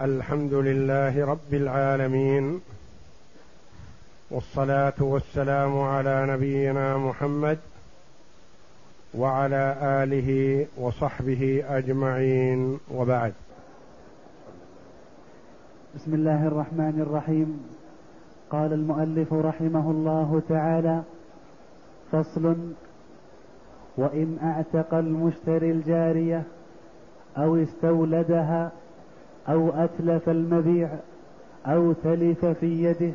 الحمد لله رب العالمين والصلاة والسلام على نبينا محمد وعلى آله وصحبه أجمعين وبعد. بسم الله الرحمن الرحيم. قال المؤلف رحمه الله تعالى فصل وإن أعتق المشتري الجارية أو استولدها أو أتلف المبيع أو تلف في يده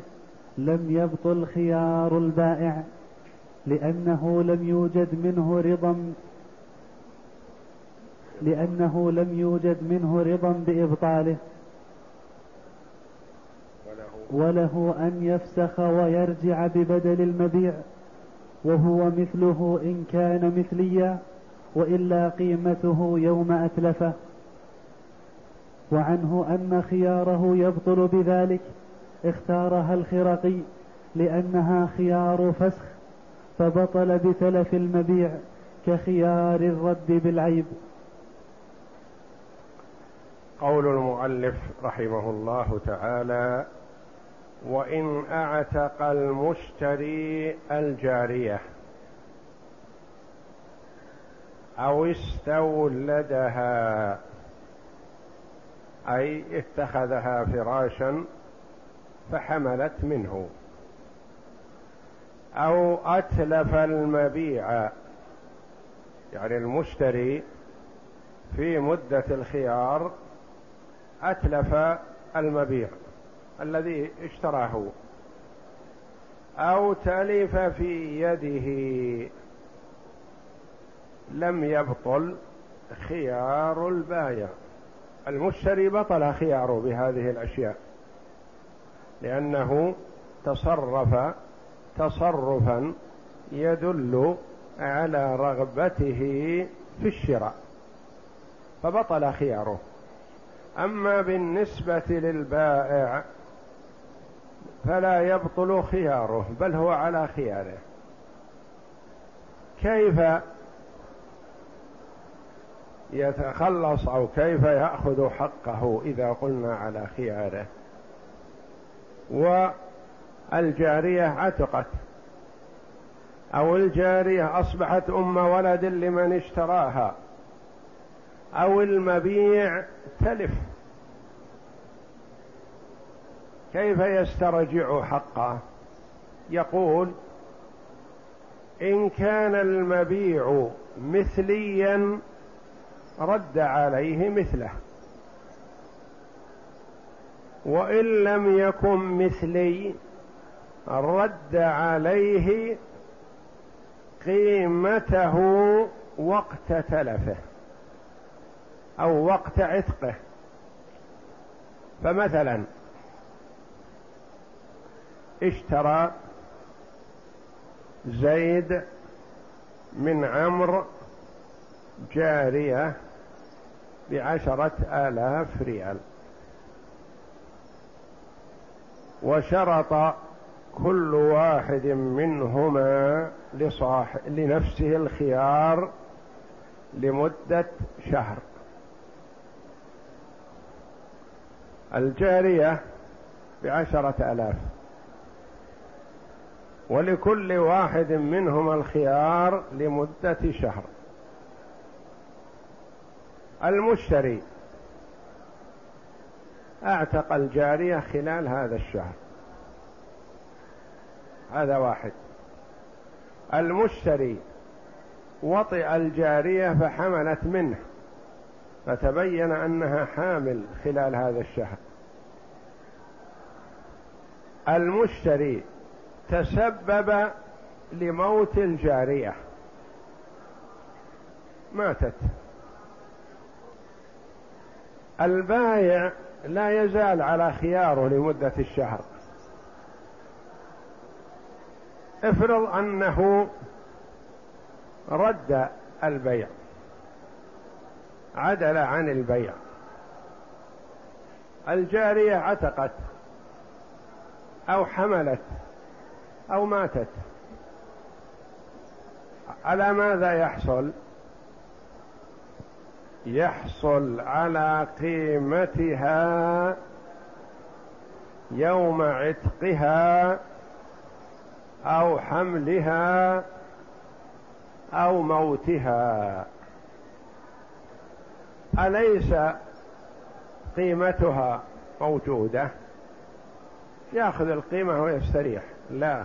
لم يبطل خيار البائع لأنه لم يوجد منه رضا لأنه لم يوجد منه رضا بإبطاله. وله أن يفسخ ويرجع ببدل المبيع وهو مثله إن كان مثليا وإلا قيمته يوم أتلفه. وعنه أن خياره يبطل بذلك اختارها الخرقي لأنها خيار فسخ فبطل بتلف المبيع كخيار الرد بالعيب. قول المؤلف رحمه الله تعالى وإن أعتق المشتري الجارية أو استولدها أي اتخذها فراشا فحملت منه. أو أتلف المبيع يعني المشتري في مدة الخيار أتلف المبيع الذي اشتراه. أو تلف في يده لم يبطل خيار البايع. المشتري بطل خياره بهذه الأشياء لأنه تصرف تصرفا يدل على رغبته في الشراء فبطل خياره. أما بالنسبة للبائع فلا يبطل خياره بل هو على خياره. كيف يتخلص أو كيف يأخذ حقه إذا قلنا على خياره. والجارية عتقت. أو الجارية أصبحت أم ولد لمن اشتراها. أو المبيع تلف. كيف يسترجع حقه؟ يقول إن كان المبيع مثليا رد عليه مثله. وإن لم يكن مثلي رد عليه قيمته وقت تلفه أو وقت عتقه. فمثلا اشترى زيد من عمرو جارية بعشرة آلاف ريال. وشرط كل واحد منهما لصاح لنفسه الخيار لمدة شهر. الجارية بعشرة آلاف. ولكل واحد منهما الخيار لمدة شهر. المشتري. أعتق الجارية خلال هذا الشهر. هذا واحد. المشتري وطئ الجارية فحملت منه. فتبين أنها حامل خلال هذا الشهر. المشتري تسبب لموت الجارية. ماتت. البايع لا يزال على خياره لمدة الشهر. افرض أنه رد البيع عدل عن البيع. الجارية عتقت أو حملت أو ماتت. على ماذا يحصل؟ يحصل على قيمتها يوم عتقها أو حملها أو موتها. أليس قيمتها موجودة؟ يأخذ القيمة ويستريح لا.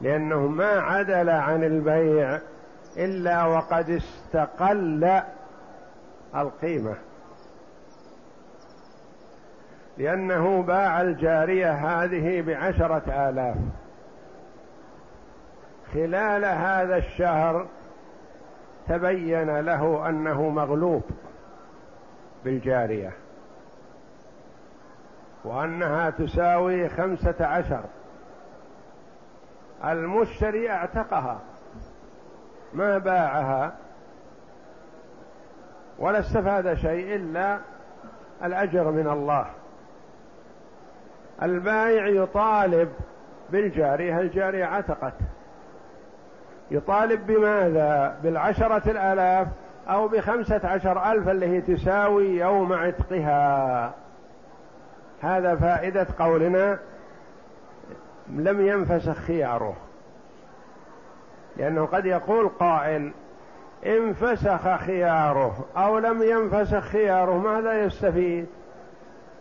لأنه ما عدل عن البيع إلا وقد استقل القيمة. لأنه باع الجارية هذه بعشرة آلاف. خلال هذا الشهر تبين له أنه مغلوب بالجارية. وأنها تساوي خمسة عشر. المشتري أعتقها. ما باعها ولا استفاد شيء إلا الأجر من الله. البائع يطالب بالجارية الجارية عتقت. يطالب بماذا؟ بالعشرة الآلاف أو بخمسة عشر ألف اللي هي تساوي يوم عتقها. هذا فائدة قولنا لم ينفسخ خياره. لأنه قد يقول قائل انفسخ خياره أو لم ينفسخ خياره ماذا يستفيد؟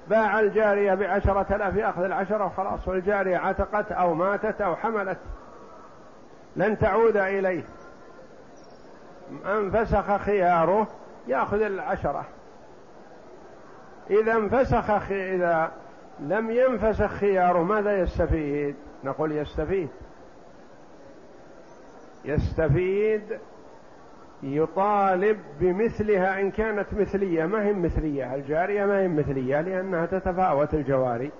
باع الجارية بعشرة آلاف يأخذ العشرة وخلاص والجارية عتقت أو ماتت أو حملت. لن تعود إليه. انفسخ خياره يأخذ العشرة. إذا انفسخ خي... إذا لم ينفسخ خياره ماذا يستفيد؟ نقول يستفيد. يستفيد يطالب بمثلها إن كانت مثلية. ما هي مثلية؟ الجارية ما هي مثلية لأنها تتفاوت الجواري.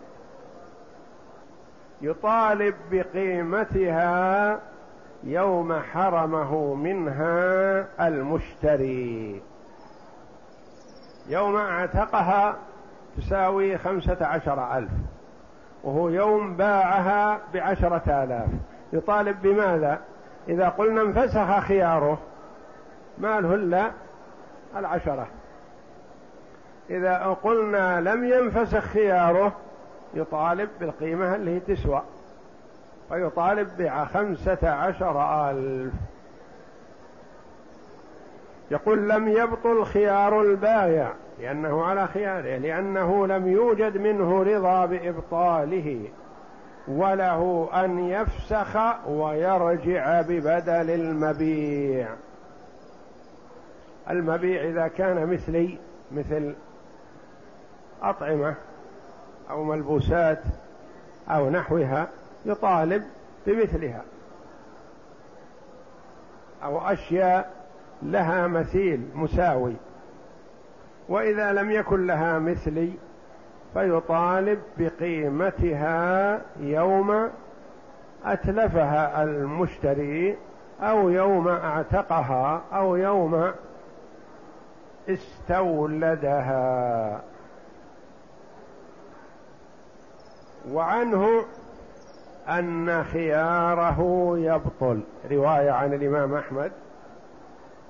يطالب بقيمتها يوم حرمه منها المشتري. يوم أعتقها تساوي خمسة عشر ألف وهو يوم باعها بعشرة آلاف. يطالب بماذا؟ إذا قلنا انفسخ خياره ما له إلا العشرة. إذا قلنا لم ينفسخ خياره يطالب بالقيمة اللي تسوى فيطالب بخمسة عشر ألف. يقول لم يبطل خيار البايع لأنه على خياره لأنه لم يوجد منه رضا بإبطاله. وله أن يفسخ ويرجع ببدل المبيع. المبيع إذا كان مثلي مثل أطعمة أو ملبوسات أو نحوها يطالب بمثلها. أو أشياء لها مثيل مساوي. وإذا لم يكن لها مثلي فيطالب بقيمتها يوم أتلفها المشتري أو يوم أعتقها أو يوم استولدها. وعنه أن خياره يبطل. رواية عن الإمام أحمد.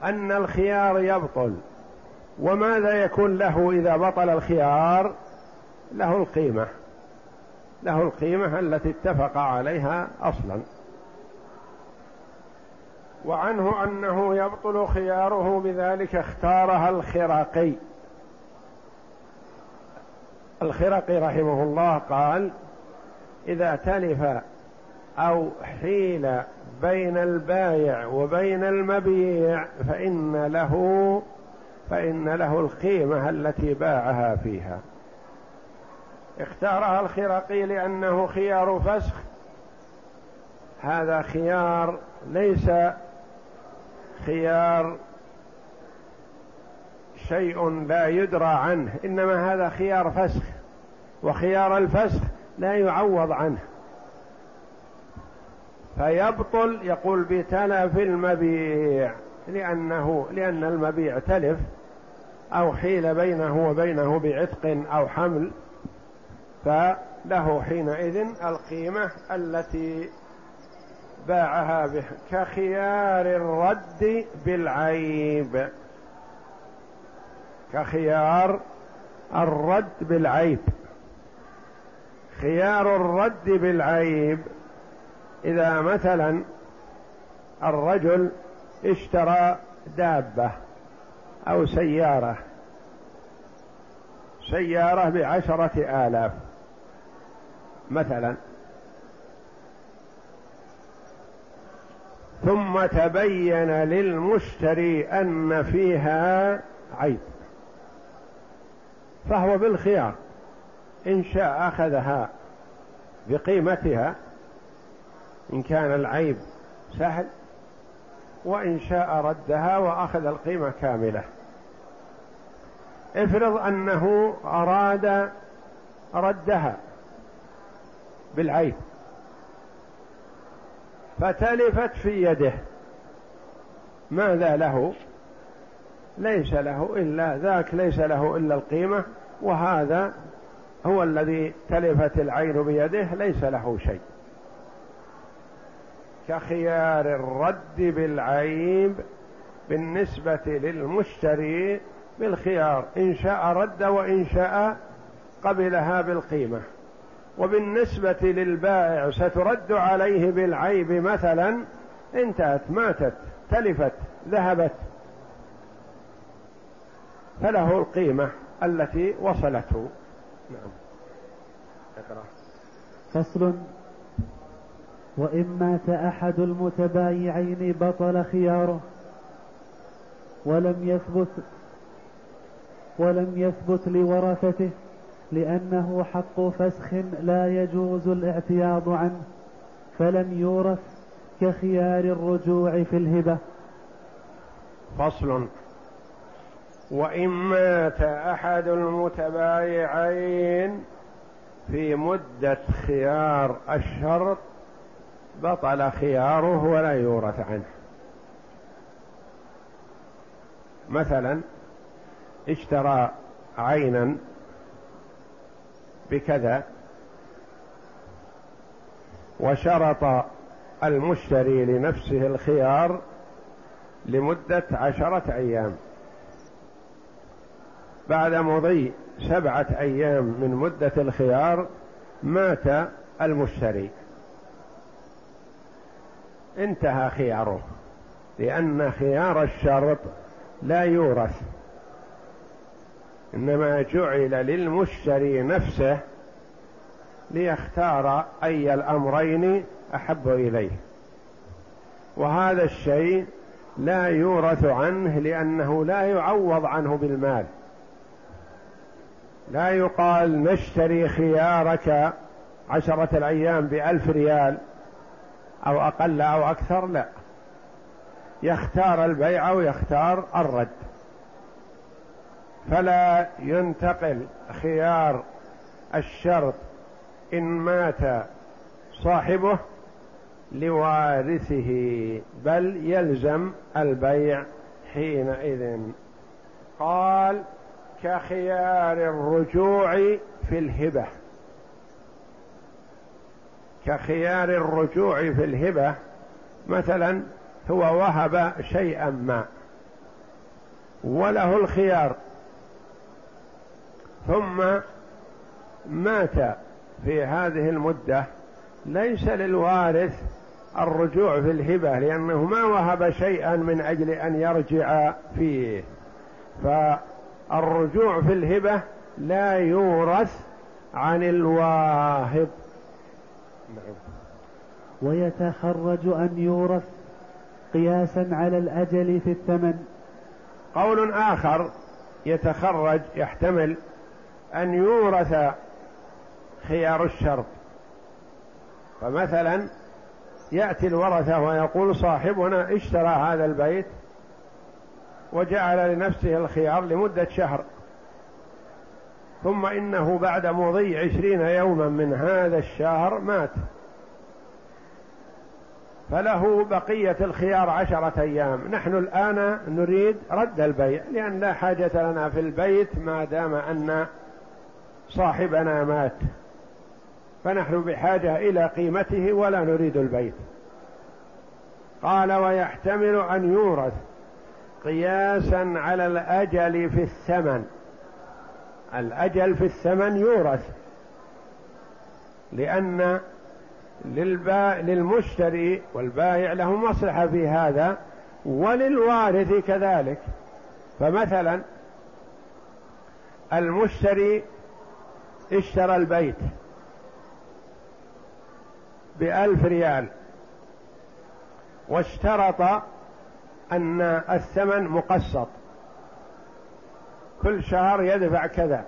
أن الخيار يبطل. وماذا يكون له إذا بطل الخيار؟ له القيمة له القيمة التي اتفق عليها أصلا. وعنه أنه يبطل خياره بذلك اختارها الخرقي الخرقي رحمه الله قال إذا تلف أو حيل بين البايع وبين المبيع فإن له فإن له القيمة التي باعها فيها. اختارها الخرقي لأنه خيار فسخ. هذا خيار ليس خيار شيء لا يدرى عنه إنما هذا خيار فسخ وخيار الفسخ لا يعوض عنه. فيبطل يقول بتلف المبيع لأنه لأن المبيع تلف أو حيل بينه وبينه بعتق أو حمل. فله حينئذ القيمة التي باعها به كخيار الرد بالعيب. كخيار الرد بالعيب. خيار الرد بالعيب. إذا مثلا الرجل اشترى دابة أو سيارة سيارة بعشرة آلاف. مثلا. ثم تبين للمشتري أن فيها عيب. فهو بالخيار. إن شاء أخذها بقيمتها. إن كان العيب سهل. وإن شاء ردها وأخذ القيمة كاملة. افرض أنه أراد ردها. بالعيب فتلفت في يده. ماذا له؟ ليس له إلا ذاك ليس له إلا القيمة وهذا هو الذي تلفت العين بيده ليس له شيء. كخيار الرد بالعيب بالنسبة للمشتري بالخيار إن شاء رد وإن شاء قبلها بالقيمة. وبالنسبة للبائع سترد عليه بالعيب مثلا انتهت ماتت تلفت ذهبت. فله القيمة التي وصلته. نعم. اقرأ. فصل. وإن مات أحد المتبايعين بطل خياره ولم يثبت ولم يثبت لورثته. لأنه حق فسخ لا يجوز الاعتياض عنه فلم يورث كخيار الرجوع في الهبة. فصل. وإن مات أحد المتبايعين في مدة خيار الشرط بطل خياره ولا يورث عنه. مثلا اشترى عينا بكذا وشرط المشتري لنفسه الخيار لمدة عشرة أيام. بعد مضي سبعة أيام من مدة الخيار مات المشتري. انتهى خياره لأن خيار الشرط لا يورث. إنما جعل للمشتري نفسه ليختار أي الأمرين أحب إليه. وهذا الشيء لا يورث عنه لأنه لا يعوض عنه بالمال. لا يقال نشتري خيارك عشرة الأيام بألف ريال أو أقل أو أكثر لا. يختار البيع ويختار الرد. فلا ينتقل خيار الشرط إن مات صاحبه لوارثه بل يلزم البيع حينئذ. قال كخيار الرجوع في الهبة. كخيار الرجوع في الهبة مثلا هو وهب شيئا ما وله الخيار. ثم مات في هذه المدة ليس للوارث الرجوع في الهبة لأنه ما وهب شيئا من أجل أن يرجع فيه. فالرجوع في الهبة لا يورث عن الواهب. نعم. ويتخرج أن يورث قياسا على الأجل في الثمن. قول آخر يتخرج يحتمل أن يورث خيار الشرط فمثلا يأتي الورثة ويقول صاحبنا اشترى هذا البيت وجعل لنفسه الخيار لمدة شهر. ثم إنه بعد مضي عشرين يوما من هذا الشهر مات. فله بقية الخيار عشرة أيام. نحن الآن نريد رد البيع لأن لا حاجة لنا في البيت ما دام أن صاحبنا مات فنحن بحاجة إلى قيمته ولا نريد البيت قال ويحتمل أن يورث قياسا على الأجل في الثمن الأجل في الثمن يورث لأن. للمشتري والبائع له مصلحة في هذا وللوارث كذلك فمثلا المشتري اشترى البيت بألف ريال واشترط أن الثمن مقسط. كل شهر يدفع كذا.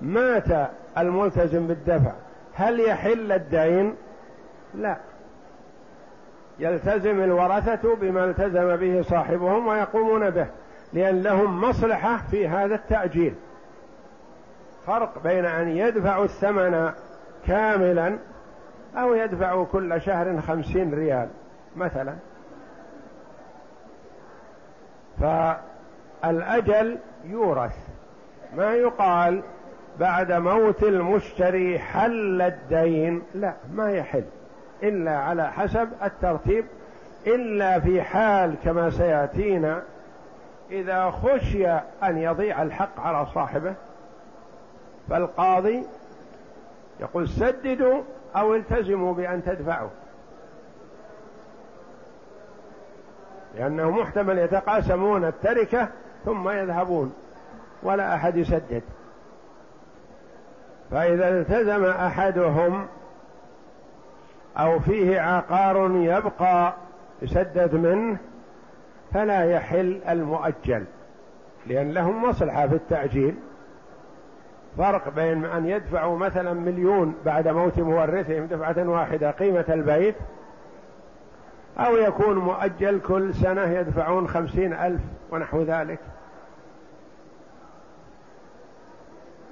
مات الملتزم بالدفع. هل يحل الدين؟ لا. يلتزم الورثة بما التزم به صاحبهم ويقومون به لأن لهم مصلحة في هذا التأجيل. فرق بين أن يدفعوا الثمن كاملا أو يدفعوا كل شهر خمسين ريال مثلا. فالأجل يورث. ما يقال بعد موت المشتري حل الدين؟ لا ما يحل. إلا على حسب الترتيب إلا في حال كما سيأتينا إذا خشي أن يضيع الحق على صاحبه فالقاضي يقول سددوا أو التزموا بأن تدفعوا. لأنه محتمل يتقاسمون التركة ثم يذهبون ولا أحد يسدد. فإذا التزم أحدهم أو فيه عقار يبقى يسدد منه فلا يحل المؤجل لأن لهم مصلحة في التعجيل فرق بين أن يدفعوا مثلا مليون بعد موت مورثهم دفعة واحدة قيمة البيت أو يكون مؤجل كل سنة يدفعون خمسين ألف ونحو ذلك.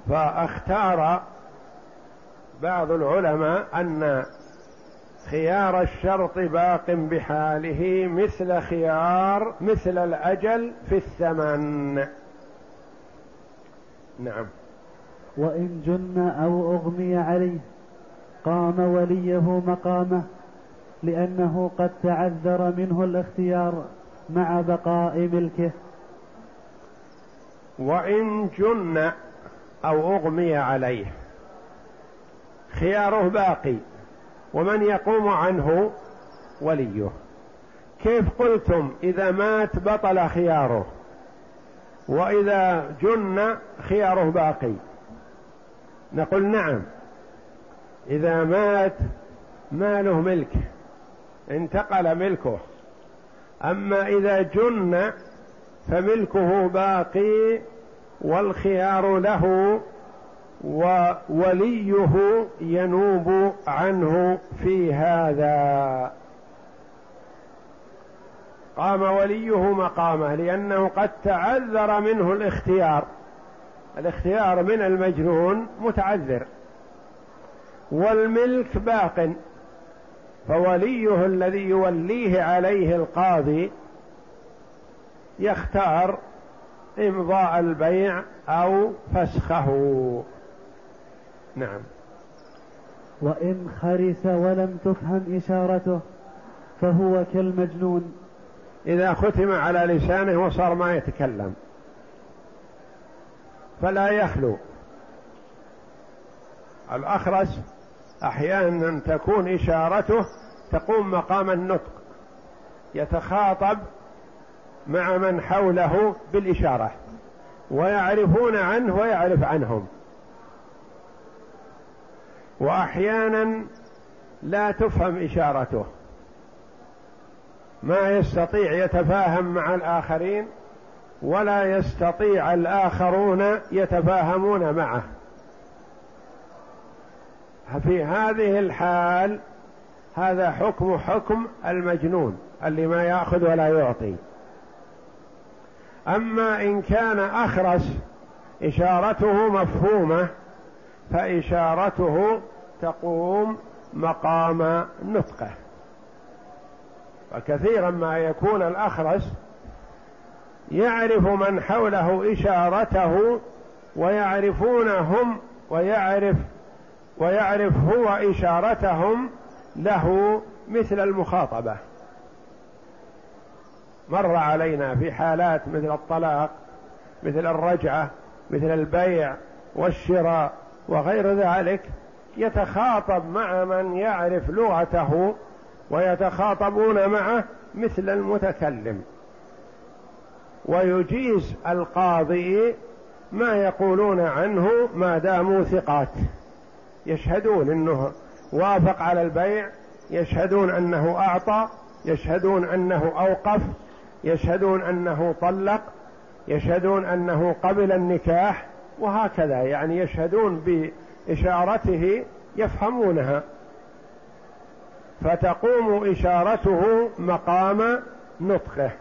فاختار بعض العلماء أن خيار الشرط باق بحاله مثل خيار مثل الأجل في الثمن. نعم. وإن جن أو أغمي عليه قام وليه مقامه لأنه قد تعذر منه الاختيار مع بقاء ملكه. وإن جن أو أغمي عليه خياره باقي ومن يقوم عنه وليه. كيف قلتم إذا مات بطل خياره؟ وإذا جن خياره باقي. نقول نعم. إذا مات ماله ملك انتقل ملكه. أما إذا جن فملكه باقي والخيار له ووليه ينوب عنه في هذا. قام وليه مقامه لأنه قد تعذر منه الاختيار. الاختيار من المجنون متعذر. والملك باق فوليه الذي يوليه عليه القاضي يختار إمضاء البيع أو فسخه. نعم. وإن خرس ولم تفهم إشارته فهو كالمجنون. إذا ختم على لسانه وصار ما يتكلم. فلا يخلو. الأخرس أحيانا تكون إشارته تقوم مقام النطق يتخاطب مع من حوله بالإشارة ويعرفون عنه ويعرف عنهم. وأحيانا لا تفهم إشارته. ما يستطيع يتفاهم مع الآخرين ولا يستطيع الآخرون يتفاهمون معه. في هذه الحال هذا حكم حكم المجنون اللي ما يأخذ ولا يعطي. أما إن كان أخرس إشارته مفهومة فإشارته تقوم مقام نطقه. وكثيرا ما يكون الأخرس يعرف من حوله إشارته ويعرفون هم ويعرف ويعرف هو إشارتهم له مثل المخاطبة. مر علينا في حالات مثل الطلاق مثل الرجعة مثل البيع والشراء وغير ذلك يتخاطب مع من يعرف لغته ويتخاطبون معه مثل المتكلم. ويجيز القاضي ما يقولون عنه ما داموا ثقات. يشهدون إنه وافق على البيع يشهدون أنه أعطى يشهدون أنه أوقف يشهدون أنه طلق يشهدون أنه قبل النكاح وهكذا. يعني يشهدون بإشارته يفهمونها. فتقوم إشارته مقام نطقه.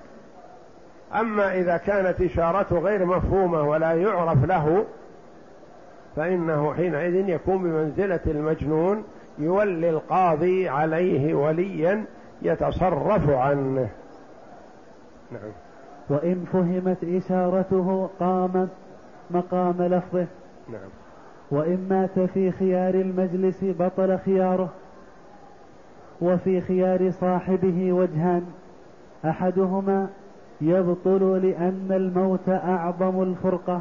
أما إذا كانت إشارته غير مفهومة ولا يعرف له فإنه حينئذ يكون بمنزلة المجنون يولي القاضي عليه وليا يتصرف عنه. نعم. وإن فهمت إشارته قامت مقام لفظه. نعم. وإن مات في خيار المجلس بطل خياره. وفي خيار صاحبه وجهان أحدهما يبطل لأن الموت أعظم الفرقة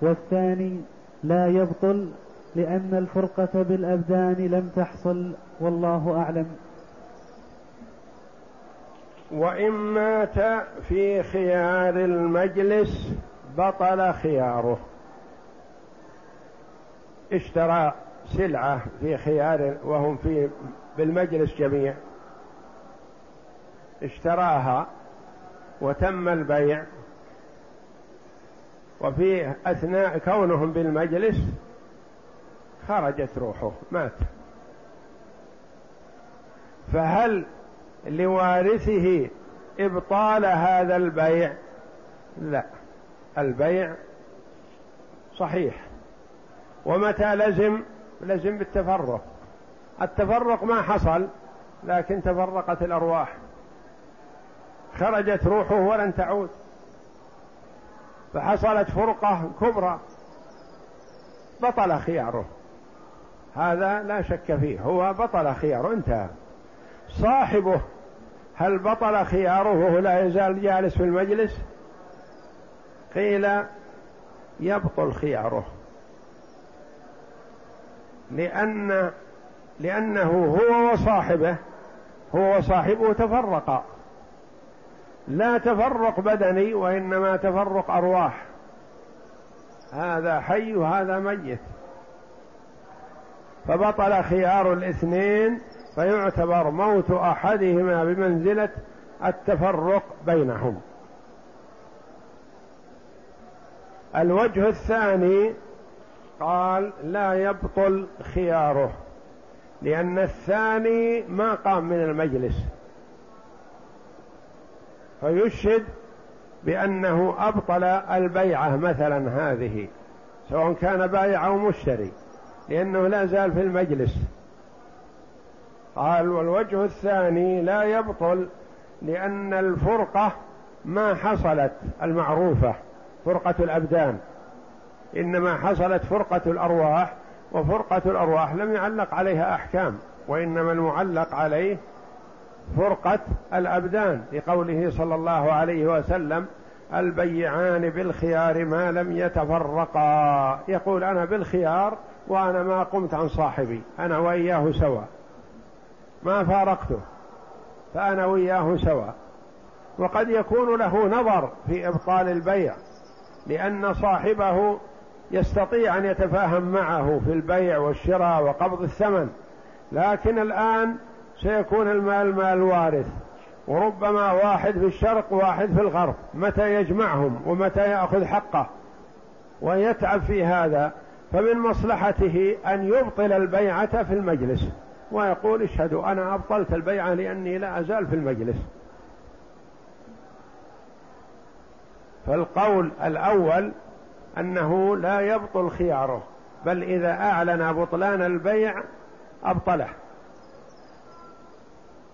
والثاني لا يبطل لأن الفرقة بالأبدان لم تحصل والله أعلم. وإن مات في خيار المجلس بطل خياره. اشترى سلعة في خيار وهم في بالمجلس جميع. اشتراها وتم البيع. وفي أثناء كونهم بالمجلس خرجت روحه مات. فهل لوارثه إبطال هذا البيع؟ لا. البيع صحيح. ومتى لزم؟ لزم بالتفرق. التفرق ما حصل لكن تفرقت الأرواح. خرجت روحه ولن تعود. فحصلت فرقة كبرى. بطل خياره. هذا لا شك فيه. هو بطل خياره. انتهى. صاحبه هل بطل خياره وهو لا يزال جالس في المجلس؟ قيل يبطل خياره. لأن لأنه هو وصاحبه هو وصاحبه تفرقا. لا تفرق بدني وإنما تفرق أرواح. هذا حي وهذا ميت. فبطل خيار الاثنين فيعتبر موت أحدهما بمنزلة التفرق بينهم. الوجه الثاني قال لا يبطل خياره لأن الثاني ما قام من المجلس. فيشهد بأنه أبطل البيعة مثلا هذه سواء كان بايع أو مشتري لأنه لا زال في المجلس. قال والوجه الثاني لا يبطل لأن الفرقة ما حصلت المعروفة فرقة الأبدان. إنما حصلت فرقة الأرواح وفرقة الأرواح لم يعلق عليها أحكام وإنما المعلق عليه فرقة الأبدان لقوله صلى الله عليه وسلم البيعان بالخيار ما لم يتفرقا. يقول أنا بالخيار وأنا ما قمت عن صاحبي أنا وإياه سواء ما فارقته فأنا وياه سواء وقد يكون له نظر في إبطال البيع لأن صاحبه يستطيع أن يتفاهم معه في البيع والشراء وقبض الثمن. لكن الآن سيكون المال مال وارث. وربما واحد في الشرق وواحد في الغرب. متى يجمعهم ومتى يأخذ حقه؟ ويتعب في هذا. فمن مصلحته أن يبطل البيعة في المجلس. ويقول اشهدوا أنا أبطلت البيعة لأني لا أزال في المجلس. فالقول الأول أنه لا يبطل خياره بل إذا أعلن بطلان البيع أبطله.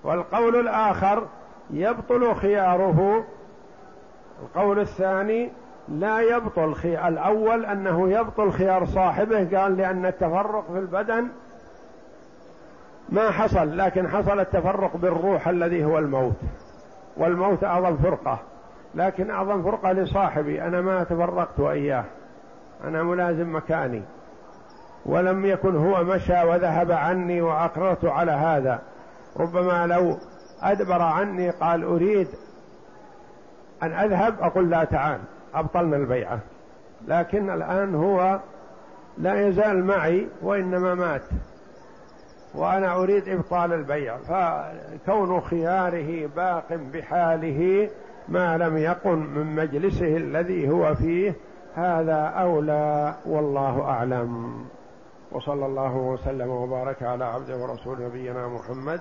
والقول الآخر يبطل خياره. القول الثاني لا يبطل خيار الأول أنه يبطل خيار صاحبه قال لأن التفرق في البدن ما حصل لكن حصل التفرق بالروح الذي هو الموت. والموت أعظم فرقة لكن أعظم فرقة لصاحبي أنا ما تفرقت وإياه أنا ملازم مكاني ولم يكن هو مشى وذهب عني وأقررت على هذا. ربما لو أدبر عني قال أريد أن أذهب أقول لا تعال أبطلنا البيعة. لكن الآن هو لا يزال معي وإنما مات. وأنا أريد إبطال البيع. فكون خياره باق بحاله ما لم يقم من مجلسه الذي هو فيه هذا أولى والله أعلم. وصلى الله وسلم وبارك على عبده ورسول نبينا محمد.